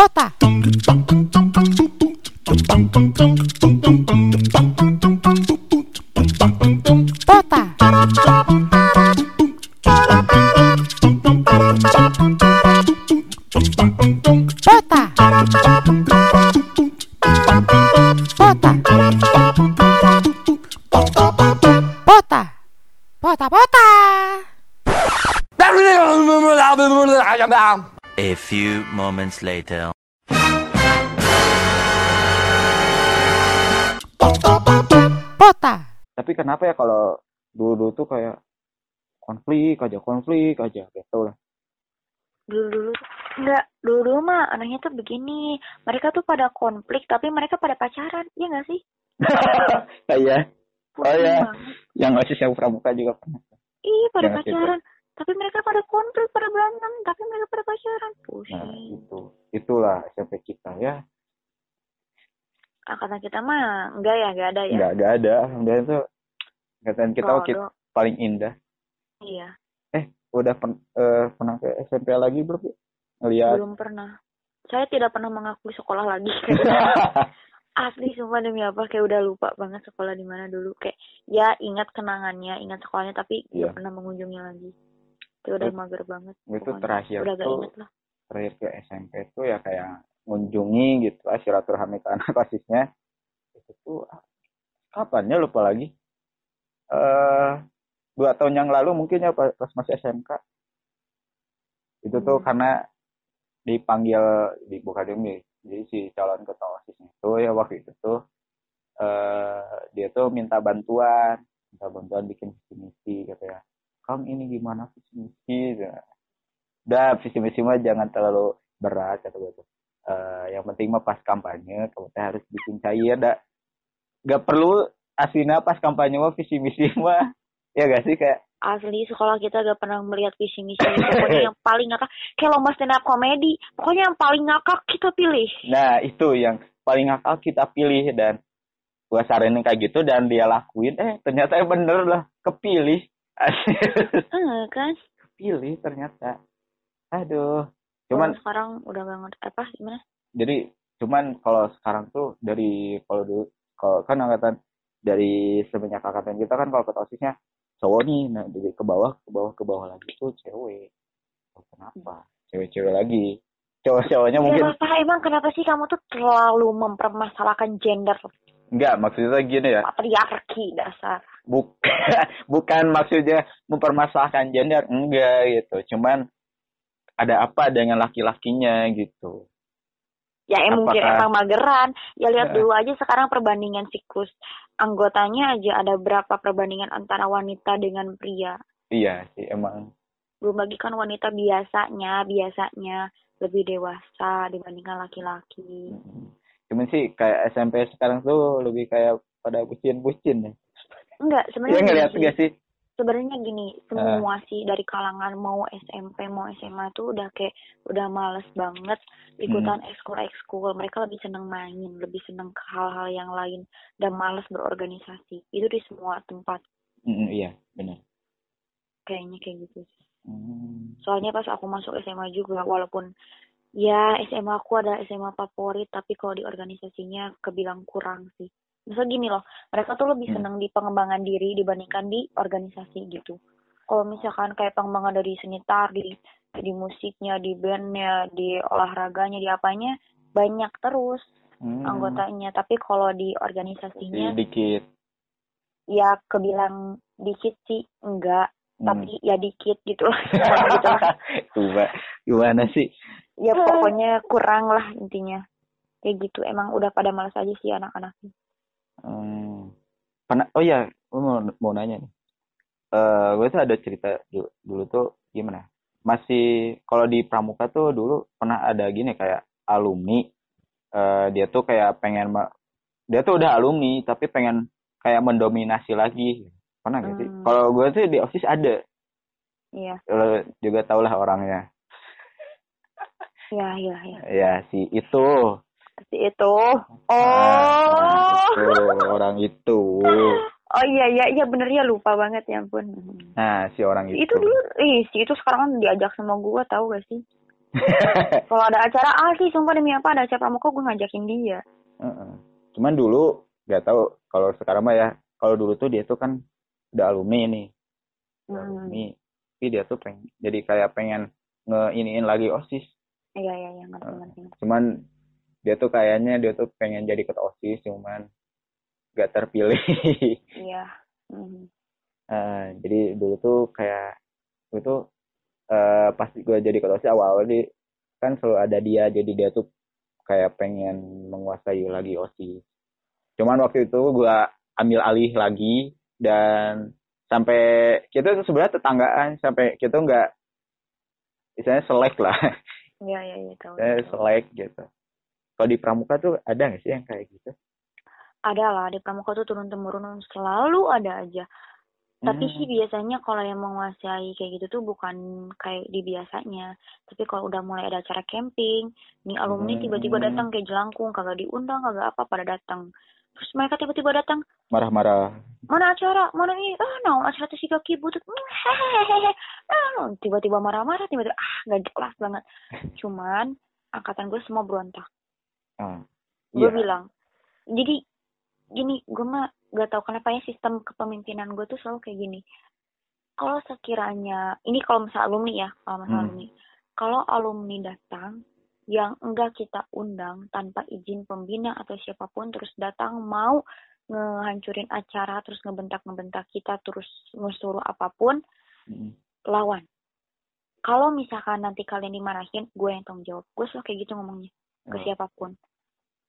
Pota. Later. Pota. Tapi kenapa ya kalau dulu tuh kayak konflik aja konflik aja gitu lah. dulu dulu enggak dulu dulu mah anehnya tuh begini mereka tuh pada konflik tapi mereka pada pacaran iya nggak sih Iya. Oh iya. Yang masih saya pramuka juga pernah. Iya pada pacaran tapi mereka pada konflik pada berantem tapi mereka pada pacaran Nah, pusing itu. Itulah SMP kita ya. angkatan kita mah enggak ya enggak ada ya Enggak enggak ada. Alhamdulillah itu angkatan kita waktu paling indah. iya Udah pen, eh, pernah ke SMP lagi belum? Ngeliat. belum pernah saya tidak pernah mengakui sekolah lagi asli sumpah demi apa kayak udah lupa banget sekolah di mana dulu kayak ya ingat kenangannya ingat sekolahnya tapi nggak pernah mengunjungi lagi itu udah mager banget itu terakhir udah tuh lah. terakhir ke SMP tuh ya kayak ngunjungi gitu lah silaturahmi ke anak osisnya itu tuh kapan ya lupa lagi? Eh dua tahun yang lalu mungkin ya pas masih SMK itu tuh Hmm. karena dipanggil di bukan demi jadi si calon ketua osisnya itu ya waktu itu tuh eh dia tuh minta bantuan minta bantuan bikin visi misi gitu ya kang ini gimana visi misi udah visi misi mah jangan terlalu berat kata gue tuh. Eh, yang penting mah pas kampanye kamu teh harus bikin cair dah. Gak perlu aslinya pas kampanye mah visi misi mah. Ya gak sih kayak? Asli sekolah kita gak pernah melihat visi misi pokoknya yang paling ngakak kayak lomba stand up comedy pokoknya yang paling ngakak kita pilih. Nah itu yang paling akal kita pilih dan gua saranin kayak gitu dan dia lakuin. Eh ternyata bener lah kepilih eh kan kepilih ternyata. Aduh. Cuman Kalau sekarang udah gak ngerti apa gimana? Jadi cuman kalau sekarang tuh dari kalau dulu kalau kan angkatan dari semenjak angkatan kita kan kalau ketua osisnya cowok nih nah dari ke bawah ke bawah ke bawah lagi tuh cewek. Oh, kenapa? Cewek-cewek lagi. Cowok-cowoknya mungkin Ya, emang kenapa sih kamu tuh terlalu mempermasalahkan gender? Enggak maksudnya gini ya. Patriarki dasar bukan bukan maksudnya mempermasalahkan gender enggak gitu. Cuman ada apa dengan laki-lakinya gitu? Ya em mungkin Apakah- emang mageran. Ya lihat Ya. dulu aja sekarang perbandingan siklus anggotanya aja. Ada berapa perbandingan antara wanita dengan pria? Iya sih emang. Belum lagi kan wanita biasanya biasanya lebih dewasa dibandingkan laki-laki. Cuman sih kayak SMP sekarang tuh lebih kayak pada bucin-bucin ya enggak sebenarnya ngeliat gini gak sih. sebenarnya gini semua sih dari kalangan mau SMP mau SMA tuh udah kayak udah males banget ikutan ekskul ekskul. Mereka lebih seneng main lebih seneng ke hal-hal yang lain dan males berorganisasi. Itu di semua tempat. Mm, iya benar. Kayaknya kayak gitu Hmm. soalnya pas aku masuk SMA juga walaupun ya SMA aku ada SMA favorit tapi kalau di organisasinya kebilang kurang sih misal gini loh mereka tuh lebih Hmm. seneng di pengembangan diri dibandingkan di organisasi gitu. Kalau misalkan kayak pengembangan dari seni tari di musiknya di bandnya di olahraganya di apanya banyak terus Hmm. anggotanya. Tapi kalau di organisasinya dikit. ya kebilang dikit sih enggak. Hmm. tapi ya dikit gitu. Lah gitu lah Coba gimana sih? Ya pokoknya kurang lah intinya. Kayak gitu emang udah pada malas aja sih anak-anaknya Hmm. Pernah, oh ya, gue mau, mau nanya nih. Eh, gue tuh ada cerita dulu, dulu tuh gimana? Masih kalau di Pramuka tuh dulu pernah ada gini kayak alumni. eh dia tuh kayak pengen, dia tuh udah alumni tapi pengen kayak mendominasi lagi. Pernah gak sih? Hmm. Kalau gue tuh di osis ada. iya Lo juga tau lah orangnya. iya iya iya Ya si itu. Si itu oh Ah, itu orang itu. oh iya iya iya bener ya lupa banget ya ampun Nah si orang itu. itu dulu ih si itu sekarang kan diajak sama gua tahu gak sih Kalau ada acara asli, sumpah demi apa ada acara pramuka gue ngajakin dia. Heeh. Cuman dulu nggak tahu kalau sekarang mah ya. Kalau dulu tuh dia tuh kan udah alumni nih. Udah Hmm. alumni. Tapi dia tuh pengen jadi kayak pengen ngeiniin lagi OSIS. Iya iya iya ngerti ngerti. ngerti. Cuman dia tuh kayaknya dia tuh pengen jadi ketua OSIS cuman gak terpilih. Iya. Hmm. Eh, jadi dulu tuh kayak gue tuh eh pas gue jadi ketua OSIS awal di kan selalu ada dia jadi dia tuh kayak pengen menguasai lagi OSIS. Cuman waktu itu gue ambil alih lagi dan sampai kita tuh sebenarnya tetanggaan sampai kita nggak misalnya selek lah Iya iya iya tahu. saya tahu. selek gitu kalau di pramuka tuh ada nggak sih yang kayak gitu Ada lah di pramuka tuh turun temurun selalu ada aja. Tapi Hmm. sih biasanya kalau yang menguasai kayak gitu tuh bukan kayak di biasanya. Tapi kalau udah mulai ada acara camping, nih alumni Hmm. tiba-tiba datang kayak jelangkung, kagak diundang, kagak apa pada datang. Terus mereka tiba-tiba datang, marah-marah mana acara, mana ini, ah no, acara tuh si kaki butut, Hmm, hehehe, tiba-tiba marah-marah, tiba-tiba ah nggak jelas banget. Cuman angkatan gue semua berontak. Ah, Gue iya. bilang, jadi gini, gue mah gak tahu kenapa ya sistem kepemimpinan gue tuh selalu kayak gini. Kalau sekiranya, ini kalau misalnya alumni ya, kalau misalnya Hmm. alumni, kalau alumni datang yang enggak kita undang tanpa izin pembina atau siapa pun terus datang mau ngehancurin acara terus ngebentak-ngebentak kita terus ngesuruh apa pun Mm. lawan kalau misalkan nanti kalian dimarahin gue yang tanggung jawab gue selalu kayak gitu ngomongnya ke Oh, siapa pun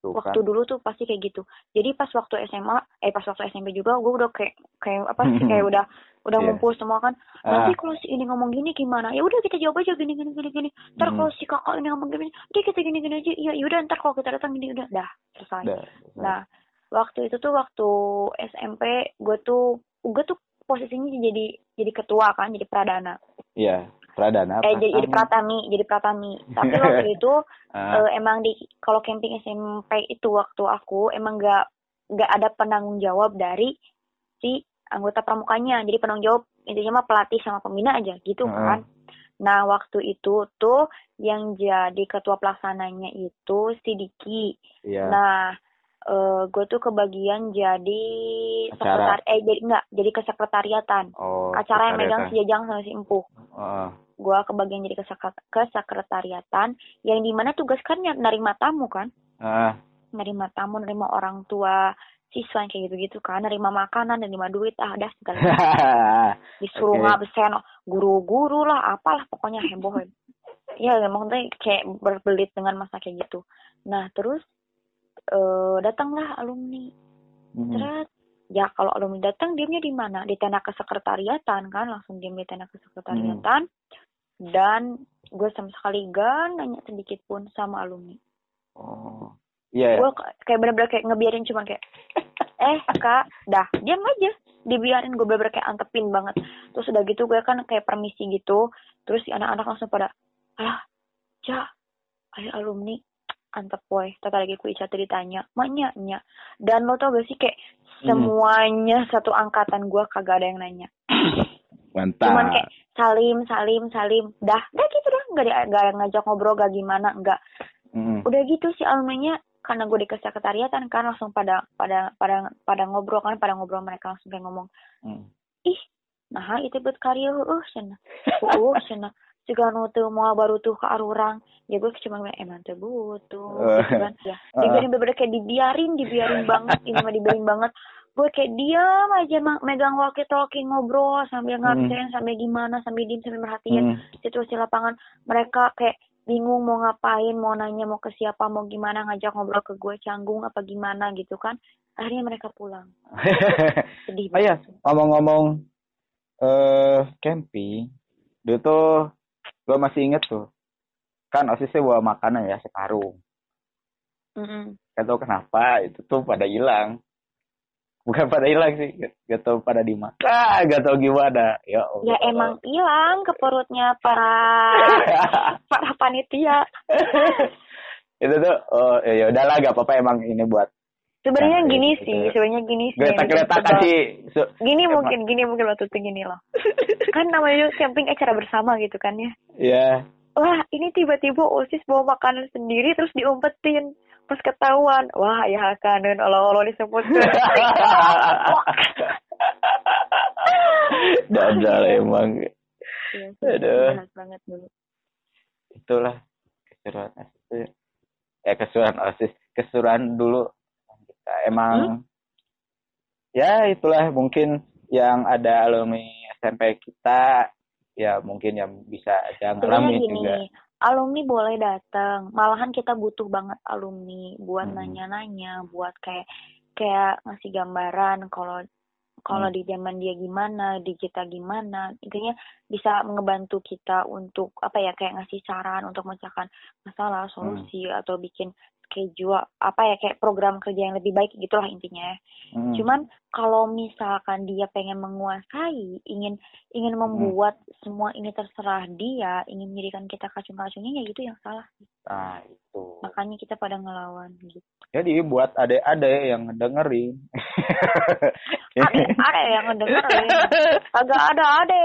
tuh waktu kan. dulu tuh pasti kayak gitu. Jadi pas waktu SMA eh pas waktu SMP juga gue udah kayak kayak apa sih kayak udah udah Iya. ngumpul semua kan. Ah, nanti kalau si ini ngomong gini gimana? Ya udah kita jawab aja gini gini gini gini. Ntar Hmm. kalau si kakak ini ngomong gini dia kita gini gini aja. Iya yaudah ntar kalau kita datang gini udah dah selesai. Udah. nah waktu itu tuh waktu SMP gue tuh gue tuh posisinya jadi jadi ketua kan jadi pradana. Iya pradana eh jadi, jadi pratama. pratami jadi pratami. Tapi waktu itu eh, emang di kalau camping SMP itu waktu aku emang nggak nggak ada penanggung jawab dari si anggota pramukanya. Jadi penanggung jawab intinya mah pelatih sama pembina aja gitu Heeh. kan. Nah waktu itu tuh yang jadi ketua pelaksananya itu si Diki. Iya. Nah eh gue tuh kebagian jadi sekretar eh jadi enggak jadi kesekretariatan. Oh acara yang megang si Jajang sama si Empuh Ah, gue kebagian jadi kesek- kesekretariatan yang di mana tugas kan nerima tamu kan ah, nerima tamu nerima orang tua siswa yang kayak gitu-gitu kan nerima makanan nerima duit ah dah segala disuruh Oke. ngabsen guru-guru lah apalah pokoknya heboh ya emang tuh kayak berbelit dengan masa kayak gitu nah terus eh datanglah alumni Mm. Seret. Ya kalau alumni datang diamnya di mana? Di tenda kesekretariatan kan, langsung diam di tenda kesekretariatan. Dan gue sama sekali gak nanya sedikit pun sama alumni. oh iya ya. Gue kayak bener-bener kayak ngebiarin cuman kayak, eh kak, dah diam aja. Dibiarin gue bener-bener kayak antepin banget. Terus udah gitu gue kan kayak permisi gitu. Terus si anak-anak langsung pada, ah, cak, ayo alumni antep boy. Tata lagi ku Ica ditanya, maknya nya. Dan lo tau gak sih kayak Hmm. semuanya satu angkatan gua kagak ada yang nanya. mantap Cuman kayak salim, salim, salim. Dah, dah gitu dah. Gak, di, gak ngajak ngobrol, gak gimana, enggak. Mm. Udah gitu sih alumninya karena gue di kesekretariatan kan langsung pada pada pada pada ngobrol kan pada ngobrol mereka langsung kayak ngomong Mm. ih nah itu buat karya uh cina uh cina jika nu teu mau baru tuh ke arurang ya gue cuma bilang emang teu butuh gitu kan ya dibiarin bener kayak dibiarin dibiarin banget ini mah dibiarin banget gue kayak diam aja megang walkie talkie ngobrol sambil ngabsen sambil gimana sambil diem sambil merhatiin Mm. situasi lapangan mereka kayak bingung mau ngapain mau nanya mau ke siapa mau gimana ngajak ngobrol ke gue canggung apa gimana gitu kan akhirnya mereka pulang sedih Oh iya, ngomong-ngomong eh camping, dulu tuh gue masih inget tuh, kan osisnya bawa makanan ya sekarung. Mm-mm. Gak tau kenapa itu tuh pada hilang. Bukan pada hilang sih, gak, tau pada dimakan, gak tau gimana. Ya, Allah. ya emang hilang ke perutnya para para panitia itu tuh, oh ya ya udahlah gak apa-apa emang ini buat sebenarnya Nah, gini gitu. sih sebenarnya gini sih bikin sebel. kasih. su- gini emang- mungkin gini mungkin waktu itu gini loh kan namanya camping acara bersama gitu kan ya Ya, wah ini tiba-tiba osis bawa makanan sendiri terus diumpetin pas ketahuan wah ya kanen Allah-Allah disebutkan Dadal emang. Iya, Aduh. banget dulu Itulah keseruan OSIS. Eh keseruan OSIS, keseruan dulu kita emang ya itulah mungkin yang ada alumni SMP kita ya mungkin yang bisa ada ngalamin gini, juga. Alumni boleh datang. Malahan kita butuh banget alumni buat Hmm. nanya-nanya, buat kayak kayak ngasih gambaran kalau kalau Hmm. di zaman dia gimana, di kita gimana. Intinya bisa ngebantu kita untuk apa ya kayak ngasih saran untuk memecahkan masalah, solusi atau bikin schedule apa ya kayak program kerja yang lebih baik gitulah intinya. ya. Hmm. Cuman kalau misalkan dia pengen menguasai, ingin ingin Hmm. membuat semua ini terserah dia, ingin menjadikan kita kacung-kacungnya ya gitu yang salah. Nah, itu. Makanya kita pada ngelawan gitu. Jadi buat adik-adik yang dengerin. Ada yang ngedengerin. Agak ada ada.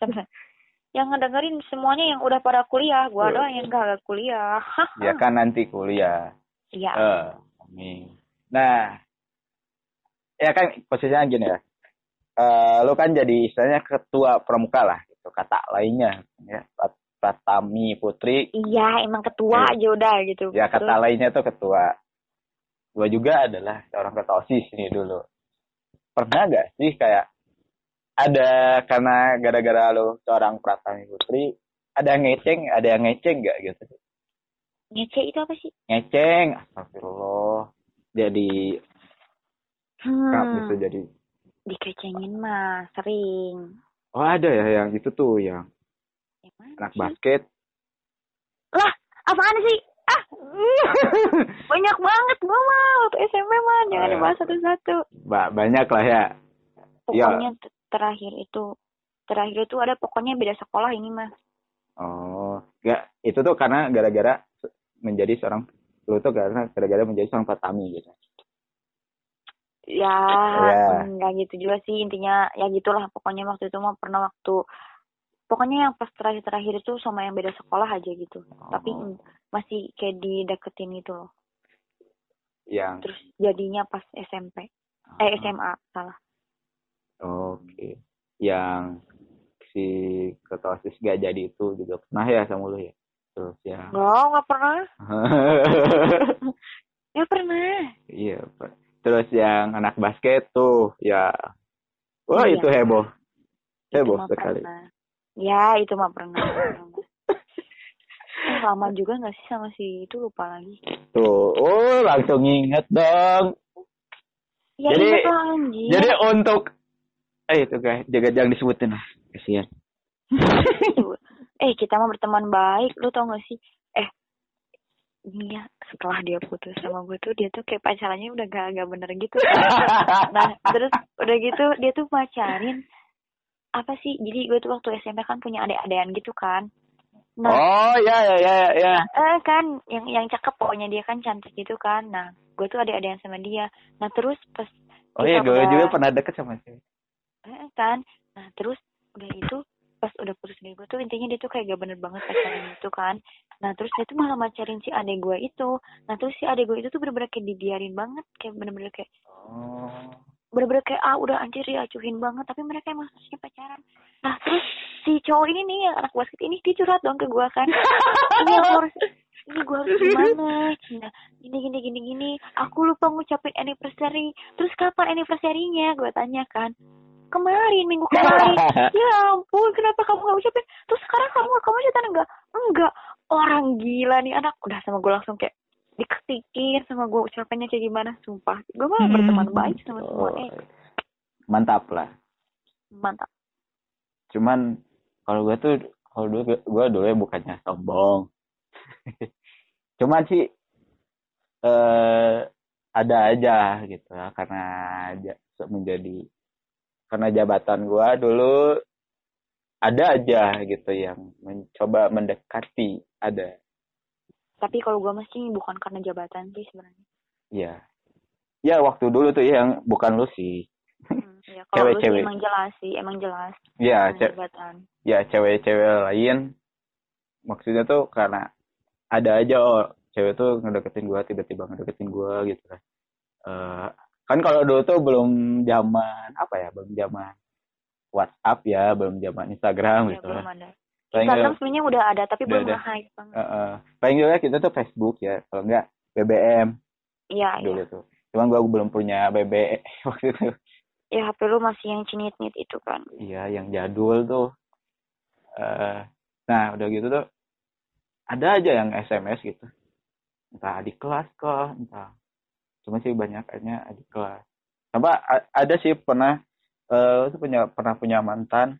Yang ngedengerin semuanya yang udah pada kuliah, gua doang yang gak kuliah. ya kan nanti kuliah. Iya. Eh, amin. Nah, ya kan posisinya gini ya. Eh, lu kan jadi istilahnya ketua pramuka lah, gitu. Kata lainnya, ya. Prat- Pratami Putri, Iya, emang ketua Iya. aja udah gitu. ya Terus, kata lainnya tuh ketua. Gua juga adalah seorang ketua OSIS nih dulu. Pernah gak sih kayak ada karena gara-gara lu seorang Pratami Putri, ada yang ngeceng, ada yang ngeceng gak gitu? ngece itu apa sih? Ngeceng, astagfirullah. Jadi, Hmm. gitu jadi Dikecengin mah sering. Oh ada ya yang itu tuh yang Yang mana anak sih? basket. Lah, apaan sih? Ah, banyak banget gua mah waktu SMP mah jangan Oh, ya. dibahas satu-satu. Ba banyak lah ya. Iya. Pokoknya t- terakhir itu terakhir itu ada pokoknya beda sekolah ini mah. Oh, ya itu tuh karena gara-gara menjadi seorang lu tuh karena gara-gara menjadi seorang patami gitu. Ya, Ya. enggak gitu juga sih intinya ya gitulah pokoknya waktu itu mah pernah waktu pokoknya yang pas terakhir-terakhir itu sama yang beda sekolah aja gitu. Tapi Oh. mm, masih kayak dideketin gitu loh. Yang Terus jadinya pas SMP. Eh Oh, SMA salah. Oke. Yang si ketua OSIS gak jadi itu juga pernah ya sama lu ya. Terus yang Enggak, enggak pernah. Enggak pernah. iya, Pak. Terus yang anak basket tuh ya Wah, Iya. itu heboh. Itu Heboh mah sekali. pernah. Ya, itu mah pernah. Eh, lama juga nggak sih sama si itu lupa lagi. Tuh, oh langsung inget dong. Ya Jadi- lah. Jadi untuk eh itu guys, jaga jangan disebutin lah. Kasihan. Eh kita mah berteman baik, lu tau gak sih? Eh, ini ya setelah dia putus sama gue tuh dia tuh kayak pacarannya udah gak agak bener gitu. nah terus udah gitu dia tuh pacarin apa sih? Jadi gue tuh waktu SMP kan punya adik-adikan gitu kan. Nah, Oh, ya ya ya ya. ya. eh kan yang yang cakep pokoknya dia kan cantik gitu kan. Nah, gue tuh ada-adaan sama dia. Nah, terus pas Oh iya, gue juga pernah deket sama dia. Eh, kan? Nah terus udah itu pas udah putus dari gue tuh intinya dia tuh kayak gak bener banget pacaran itu kan. Nah terus dia tuh malah macarin si adek gue itu. Nah terus si adek gue itu tuh bener-bener kayak dibiarin banget kayak bener-bener kayak Oh. bener-bener kayak ah udah anjir diacuhin banget. Tapi mereka emang aslinya pacaran. Nah terus si cowok ini nih yang anak basket ini dia curhat dong ke gue kan. Ini aku harus ini gue harus gimana? Cina gini gini gini gini. Aku lupa ngucapin anniversary. Terus kapan anniversary-nya? Gue tanya kan kemarin minggu kemarin. Ya ampun kenapa kamu gak ucapin terus sekarang kamu kamu cerita enggak enggak orang gila nih anak. Udah sama gue langsung kayak diketikin sama gue ucapannya kayak gimana. Sumpah. Gue malah berteman baik sama semua Oh, eh. Mantap lah. mantap. Cuman kalau gue tuh kalau dulu gue dulu ya bukannya sombong. Cuman sih eh ada aja gitu ya karena ja- menjadi karena jabatan gue dulu ada aja gitu yang mencoba mendekati ada. Tapi kalau gue mesti bukan karena jabatan sih sebenarnya. Ya ya waktu dulu tuh yang bukan lu sih. Hmm, ya kalau Cewek-cewek. emang jelas sih emang jelas ya ce- jabatan. ya cewek-cewek lain. Maksudnya tuh karena ada aja oh cewek tuh ngedeketin gua tiba-tiba ngedeketin gua gitu kan. Eh, kan kalau dulu tuh belum zaman apa ya belum zaman WhatsApp ya belum zaman Instagram Ya, gitu belum ada. paling Instagram sebenarnya udah ada tapi Udah belum ada. nge-hype banget. eh, eh, paling juga kita tuh Facebook ya kalau enggak BBM Iya, iya. dulu tuh cuman gua belum punya BB waktu itu Ya HP lu masih yang cinit-nit itu kan. Iya, yang jadul tuh. eh nah, udah gitu tuh ada aja yang SMS gitu. Entah di kelas kah, entah. Cuma sih banyaknya di kelas. Sama a- ada sih pernah eh tuh punya pernah punya mantan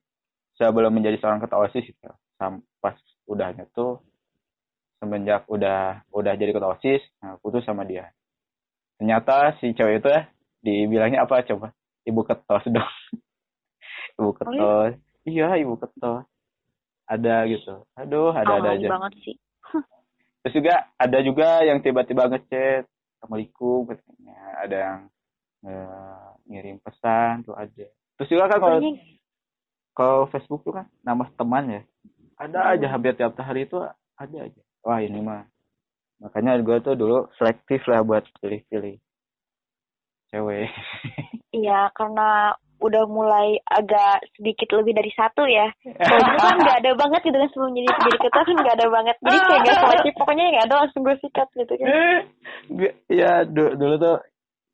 sebelum menjadi seorang ketua OSIS gitu. Sam, pas udahnya tuh semenjak udah udah jadi ketua OSIS, nah, putus sama dia. Ternyata si cewek itu ya dibilangnya apa coba? Ibu ketos dong. ibu ketos. Iya, ibu ketos. Ada gitu. Aduh, ada-ada Alay aja. banget sih. Terus juga ada juga yang tiba-tiba ngechat, Assalamualaikum katanya. Ada yang eh, ngirim pesan tuh ada. Terus juga kan kalau kalau Facebook tuh kan nama teman ya. Ada Hmm. aja hampir tiap hari itu ada aja. Wah ini mah. Makanya gue tuh dulu selektif lah buat pilih-pilih cewek. Iya, karena udah mulai agak sedikit lebih dari satu ya. Kalau dulu kan nggak ada banget gitu kan sebelum jadi jadi ketua kan nggak ada banget. Jadi kayak nggak selektif, pokoknya nggak ada langsung gue sikat gitu kan. Ya du- dulu tuh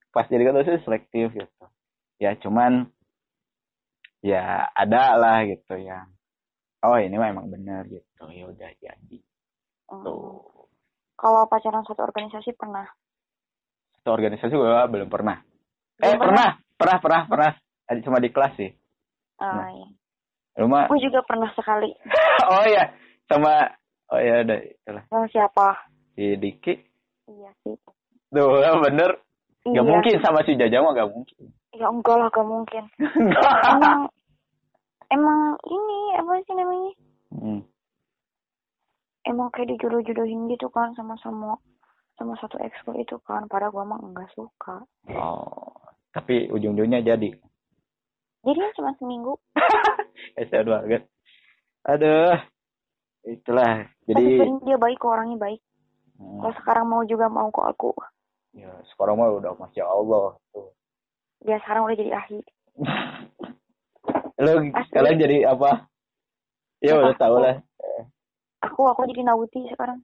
pas jadi ketua sih selektif gitu. Ya cuman ya ada lah gitu yang oh ini mah emang bener gitu ya udah jadi Hmm. tuh Kalau pacaran satu organisasi pernah. satu organisasi gue belum pernah eh Belum pernah pernah pernah pernah Ada cuma di kelas sih Ah, Nah. iya. lu mah Gue juga pernah sekali. oh ya sama oh ya udah itulah Sama siapa? si Diki Iya sih. tuh bener Iya. Gak mungkin sama si Jaja mah gak mungkin. Ya enggak lah, gak mungkin. emang emang ini apa sih namanya? Hmm. Emang kayak dijodoh-jodohin gitu kan sama sama sama satu ekskul itu kan. Padahal gua mah enggak suka. Oh, tapi ujung-ujungnya jadi. Jadi kan cuma seminggu. Kasihan banget. Aduh. Itulah. Tapi Jadi sebenarnya dia baik kok orangnya baik. hmm, Kalau sekarang mau juga mau kok aku. ya sekarang mah udah masya Allah tuh. Dia sekarang udah jadi ahli. Lo kalian jadi apa? Ya udah tau lah. Aku aku jadi nauti sekarang.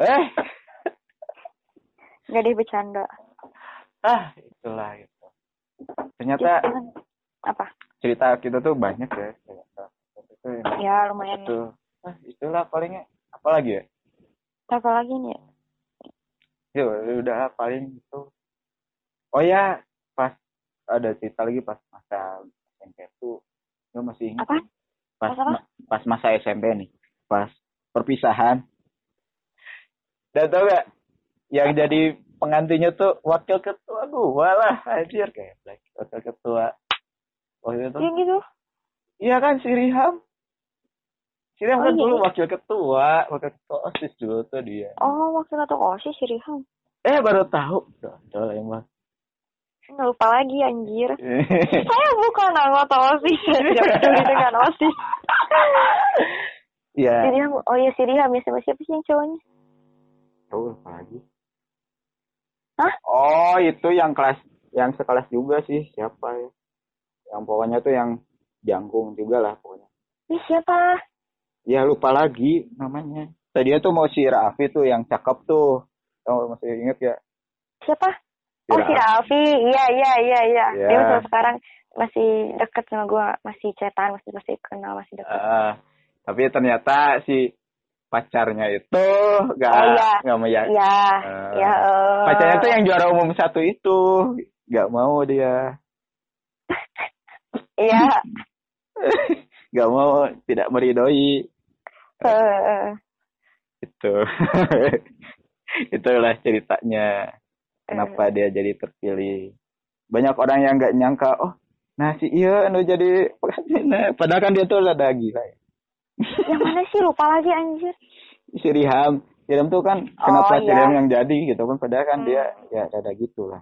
Eh, Nggak deh bercanda. ah itulah gitu. Ternyata sekarang apa? cerita kita tuh banyak ya. Itu Ya lumayan. itu. Ah, itulah palingnya. Apa lagi ya? Apa lagi nih? Ya udah paling itu. Oh ya, pas ada cerita lagi pas masa SMP tuh, lo masih ingat? Apa? Pas Pas apa? ma- pas masa SMP nih, pas perpisahan. Dan tau gak, yang jadi pengantinnya tuh wakil ketua gua lah, anjir kayak black wakil ketua. Waktu itu, Iya gitu. iya kan si Riham. Si Riham Oh, kan iya, dulu iya. wakil ketua, wakil ketua OSIS dulu tuh dia. Oh, waktu satu osis si Riham. Eh baru tahu, Dodol emang. Nggak lupa lagi anjir. Saya bukan anggota OSIS. Jangan peduli dengan OSIS. Iya. Si Riham, oh iya si Riham ya sama siapa sih yang cowoknya? Tahu apa lagi? Hah? Oh, itu yang kelas yang sekelas juga sih, siapa ya? Yang pokoknya tuh yang jangkung juga lah pokoknya. Ini siapa? Ya lupa lagi namanya. Tadi tuh mau si Raffi tuh yang cakep tuh. Kamu masih inget ya? Siapa? Oh si Raffi. Iya iya iya iya. Iya. Dia sampai sekarang masih deket sama gua, masih cetan, masih masih kenal, masih deket. Ah, tapi ternyata si pacarnya itu gak Oh, iya. nggak mau ya. Iya, Ah. ya. eh. Pacarnya tuh yang juara umum satu itu gak mau dia. Iya. gak mau tidak meridoi. Eh, itu. Itulah ceritanya. Kenapa dia jadi terpilih. Banyak orang yang nggak nyangka oh nah si iya anu jadi pengantinnya padahal kan dia tuh ada gila ya. Yang mana sih? Lupa lagi anjir. si Riham. Riham tuh kan kenapa si iya. Yang jadi gitu kan? Padahal kan Hmm. dia ya ada gitu lah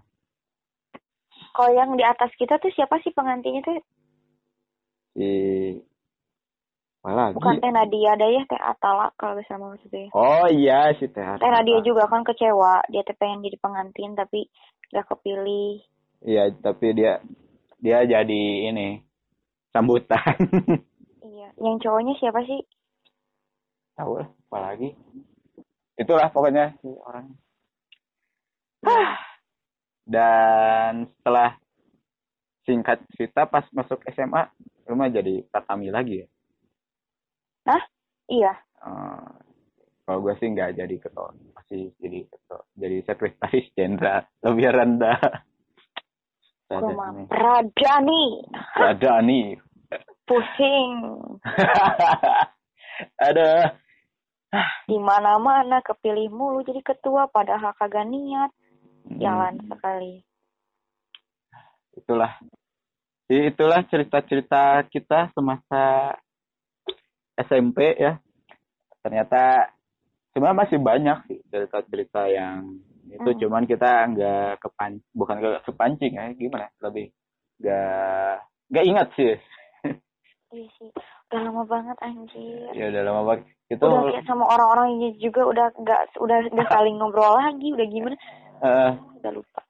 Kalau yang di atas kita tuh siapa sih pengantinnya tuh? Si Apalagi? bukan teh Nadia ada ya teh Atala kalau bisa mau maksudnya Oh iya si Teh teh Nadia juga kan kecewa dia teh pengen jadi pengantin tapi gak kepilih Iya, tapi dia dia jadi ini sambutan. iya yang cowoknya siapa sih Tahu lah, apalagi. Itulah pokoknya si orang. Dan setelah singkat cerita pas masuk SMA, lu mah jadi Pratami lagi ya. Hah? iya Eh, kalau gue sih nggak jadi ketua, masih jadi ketua, jadi sekretaris jenderal lebih rendah. gue mah Prada nih Ada nih. pusing Ada. di mana mana kepilih mulu jadi ketua padahal kagak niat Hmm. jalan sekali itulah Jadi itulah cerita-cerita kita semasa SMP ya. Ternyata sebenarnya masih banyak sih cerita-cerita yang itu. Hmm. cuman kita nggak kepan bukan ke kepancing ya gimana? Lebih nggak nggak ingat sih. Iya sih. Udah lama banget anjir. Ya udah lama banget. Itu udah kayak sama orang-orang ini juga udah gak udah udah saling ngobrol lagi udah gimana? Eh, udah lupa.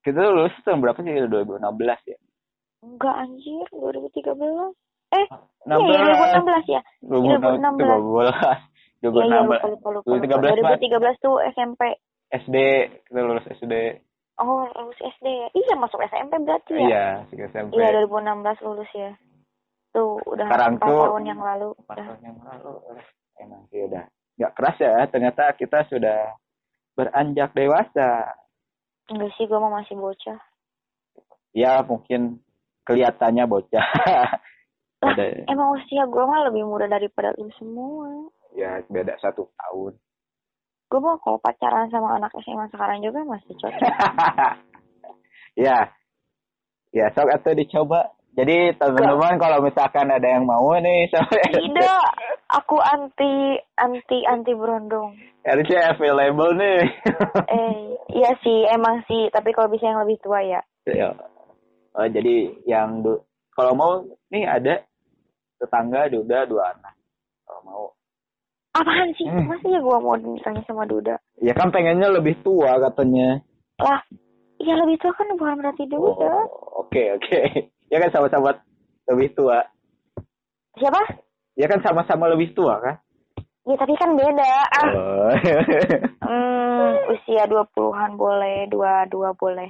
Kita lulus tahun berapa sih? 2016 ya enggak anjir 2013 eh 16 iya 2016 ya. 2016 2016. iya iya 2016 lupa lupa lupa, 2013 lupa. 2013 tuh SMP SD kita lulus SD oh lulus SD ya iya masuk SMP berarti ya. Iya sih SMP iya 2016 lulus ya. Tuh udah Sekarang 4 tuh- tahun yang lalu. empat udah tahun yang lalu. Emang sih udah nggak keras ya. Ternyata kita sudah beranjak dewasa. Enggak sih gua mah masih bocah. Ya mungkin kelihatannya bocah. Lah Ada- emang usia gua mah lebih muda daripada lu semua. Ya beda satu tahun. Gua mah kalau pacaran sama anak SMA sekarang juga masih cocok. Ya. Ya sok atau dicoba. Jadi teman-teman kalau misalkan ada yang mau nih sampai tidak. Aku anti anti anti berondong. Harusnya available nih. Eh iya sih emang sih. Tapi kalau bisa yang lebih tua ya. Ya. Oh, jadi yang kalau mau nih ada tetangga Duda dua anak. Kalau mau. apaan sih Hmm. masa ya gua mau ditanya sama Duda Ya kan pengennya lebih tua katanya. lah iya lebih tua kan bukan berarti Duda Oh, Oke oke. Ya kan sama-sama lebih tua. siapa Ya kan sama-sama lebih tua kan? ya tapi kan beda ah Oh. hmm, usia 20-an boleh dua dua boleh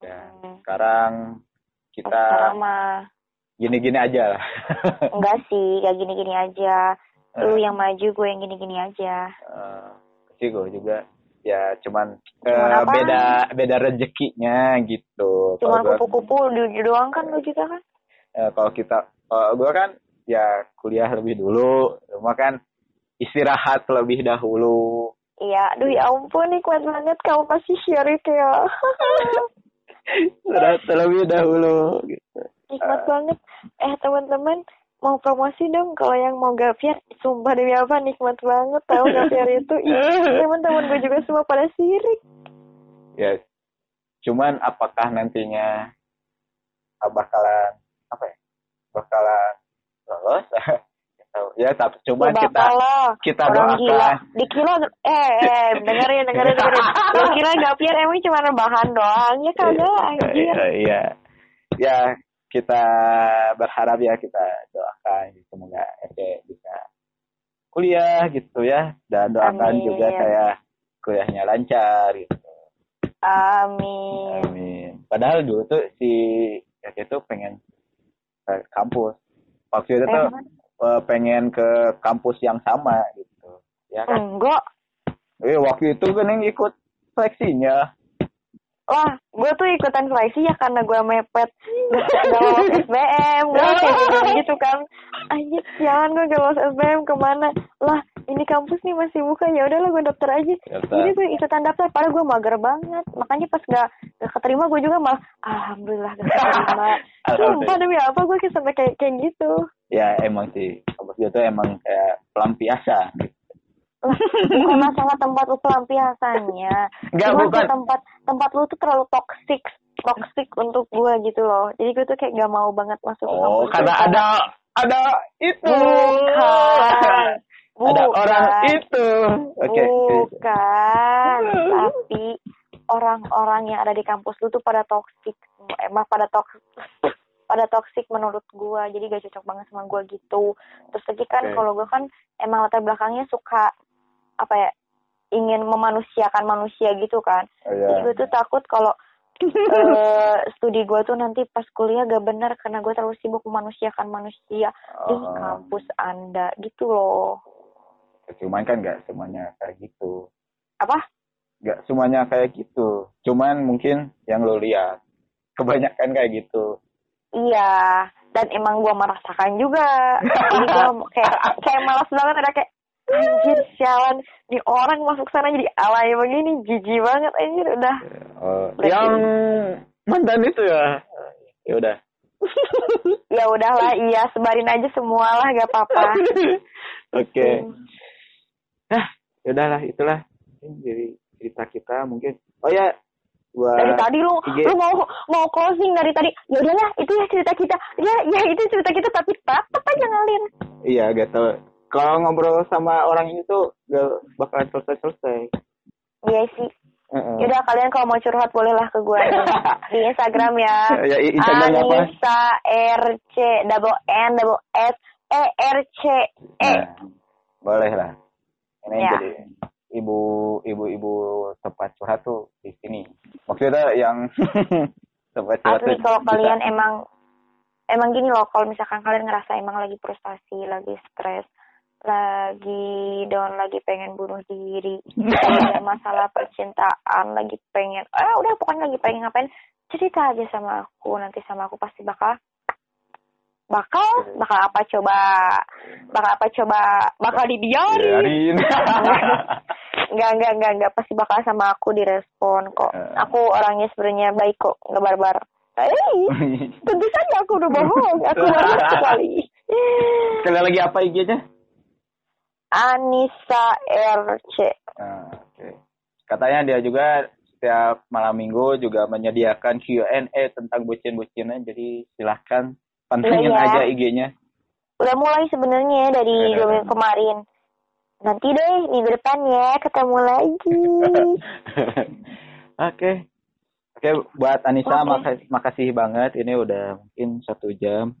ya, Hmm. sekarang kita gini-gini aja lah. enggak sih kayak gini-gini aja lu yang maju gue yang gini-gini aja Eh, sih gue juga ya cuman, Cuman eh, apa? beda beda rezekinya gitu. cuman gua- kupu-kupu di doang kan lu juga kan Eh, kalau kita kalau gue kan ya kuliah lebih dulu cuma kan istirahat lebih dahulu Iya, aduh ya ampun nikmat banget kamu masih share itu ya. terlebih dahulu. Gitu nikmat banget. Eh teman-teman mau promosi dong. Kalau yang mau gapiar sumpah demi apa nikmat banget. Tahu gapiar itu? Teman-teman gue juga semua pada sirik. Ya cuman apakah nantinya bakalan apa ya bakalan lolos. ya tapi cuman Ya, kita kita doakan gila dikira eh eh dengerin dengerin dengerin lo kira gapiar emang cuma rebahan doang ya kagak anjir Iya, iya. Ya, kita berharap ya kita doakan gitu, semoga Ece bisa kuliah gitu ya dan doakan Amin. juga saya kuliahnya lancar gitu. amin Amin. Padahal dulu tuh si Ece tuh pengen ke kampus. Waktu itu tuh Pengen eh, pengen ke kampus yang sama gitu. Ya kan? enggak Eh, waktu itu kan yang ikut seleksinya. Wah, gue tuh ikutan seleksi ya karena gue mepet gak, gak lolos SBM, gue kayak gitu, gitu kan. Anjir, jangan gue gak lolos SBM ke mana? Lah, ini kampus nih masih buka, ya udahlah gue daftar aja. Daftar. Jadi gue ikutan daftar, padahal gue mager banget. Makanya pas gak, gak keterima gue juga malah, alhamdulillah gak keterima. Sumpah demi apa gue sampai kayak kayak gitu. Ya emang sih kampus itu emang kayak pelampiasan. Gitu. Bukan masalah tempat lu pelampiasannya. Enggak, Cuma bukan. tuh tempat tempat lu tuh terlalu toxic toxic untuk gue gitu loh. Jadi gue tuh kayak gak mau banget masuk ke Oh, kampus karena itu ada ada itu. Bukan. Ada Bukan. orang itu. Oke. Bukan. Tapi orang-orang yang ada di kampus lu tuh pada toksik. Emang pada toksik pada toksik menurut gua jadi gak cocok banget sama gua gitu terus lagi kan Oke. kalau gua kan emang latar belakangnya suka apa ya ingin memanusiakan manusia gitu kan Oh, Jadi ya. gue tuh takut kalau eh, studi gue tuh nanti pas kuliah gak bener karena gue terlalu sibuk memanusiakan manusia di Oh. kampus anda gitu loh. Cuman kan nggak semuanya kayak gitu. Apa? Nggak semuanya kayak gitu. Cuman mungkin yang lo lihat. Kebanyakan kayak gitu. Iya. Dan emang gue merasakan juga. Jadi gue kayak kayak malas banget ada kayak anjir sialan nih orang masuk sana jadi alay begini jijik banget anjir udah Oh, Berarti- yang mantan itu ya. Ya udah. ya udahlah iya sebarin aja semua lah gak apa-apa Oke. Hmm. Nah, ya udahlah itulah jadi cerita kita mungkin. Oh ya, buat dari tadi lu IG. lu mau mau closing dari tadi ya udahlah itu ya cerita kita ya ya itu cerita kita tapi tetap aja ngalir Iya, gak tau. Kalau ngobrol sama orang ini tuh gak bakalan selesai-selesai. iya sih Heeh. Yaudah kalian kalau mau curhat bolehlah ke gue di Instagram ya. Ya, i- Instagramnya apa? Anissa RC double N double S E R C E. Nah, boleh lah. Ini Ya. jadi ibu ibu ibu tempat curhat tuh di sini. Maksudnya yang Asli tuh kalau bisa- kalian emang emang gini loh kalau misalkan kalian ngerasa emang lagi frustasi, lagi stres, lagi down, lagi pengen bunuh diri, ada masalah percintaan, lagi pengen ah udah pokoknya lagi pengen ngapain cerita aja sama aku nanti sama aku pasti bakal bakal bakal apa coba bakal apa coba bakal dibiarin Biarin. Enggak, enggak, enggak, enggak. Pasti bakal sama aku direspon kok. Eh. Aku orangnya sebenarnya baik kok, enggak barbar. Hei, tentu saja aku udah bohong. Aku barbar sekali. Sekali lagi apa IG-nya? Anissa RC. Nah, oke. Katanya dia juga setiap malam minggu juga menyediakan Q&A tentang bucin-bucinan. Jadi silahkan pantengin Iya, ya. aja IG-nya. Udah mulai sebenarnya dari dua udah. minggu kemarin. Nanti deh, minggu depan ya, ketemu lagi. Oke. Oke, buat Anissa Oke. makasih, makasih banget. Ini udah mungkin satu jam.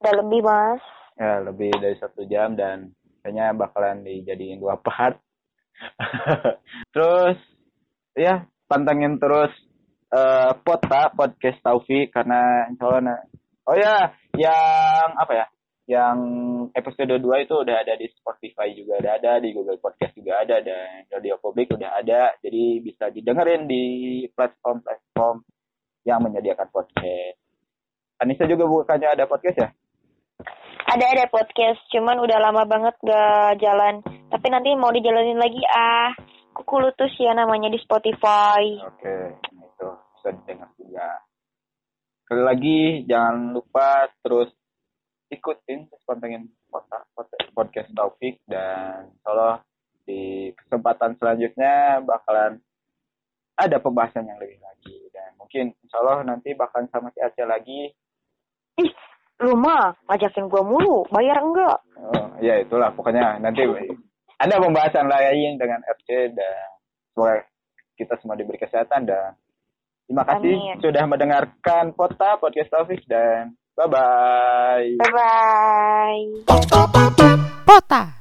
Udah lebih, Mas. Ya, lebih dari satu jam dan kayaknya bakalan dijadiin dua part. terus, ya, pantengin terus eh Pota, Podcast Taufik, karena insya Allah, oh ya, yang, apa ya, yang episode 2 itu udah ada di Spotify juga udah ada, di Google Podcast juga ada, dan Radio Publik udah ada, jadi bisa didengerin di platform-platform yang menyediakan podcast. Anissa juga bukannya ada podcast ya? Ada ada podcast, cuman udah lama banget gak jalan. Tapi nanti mau dijalanin lagi ah. Kuku Lutus ya namanya di Spotify. Oke, nah itu bisa didengar juga. Sekali lagi jangan lupa terus ikutin terus pantengin podcast Taufik dan kalau di kesempatan selanjutnya bakalan ada pembahasan yang lebih lagi dan mungkin insya Allah nanti bakalan sama si Aceh lagi. Ih, lu mah ngajakin gua mulu, bayar enggak? Oh, ya itulah pokoknya nanti ada pembahasan lain dengan FC dan semoga kita semua diberi kesehatan dan terima kasih Amin. sudah mendengarkan Pota Podcast Taufik dan bye bye. Bye bye. Pota.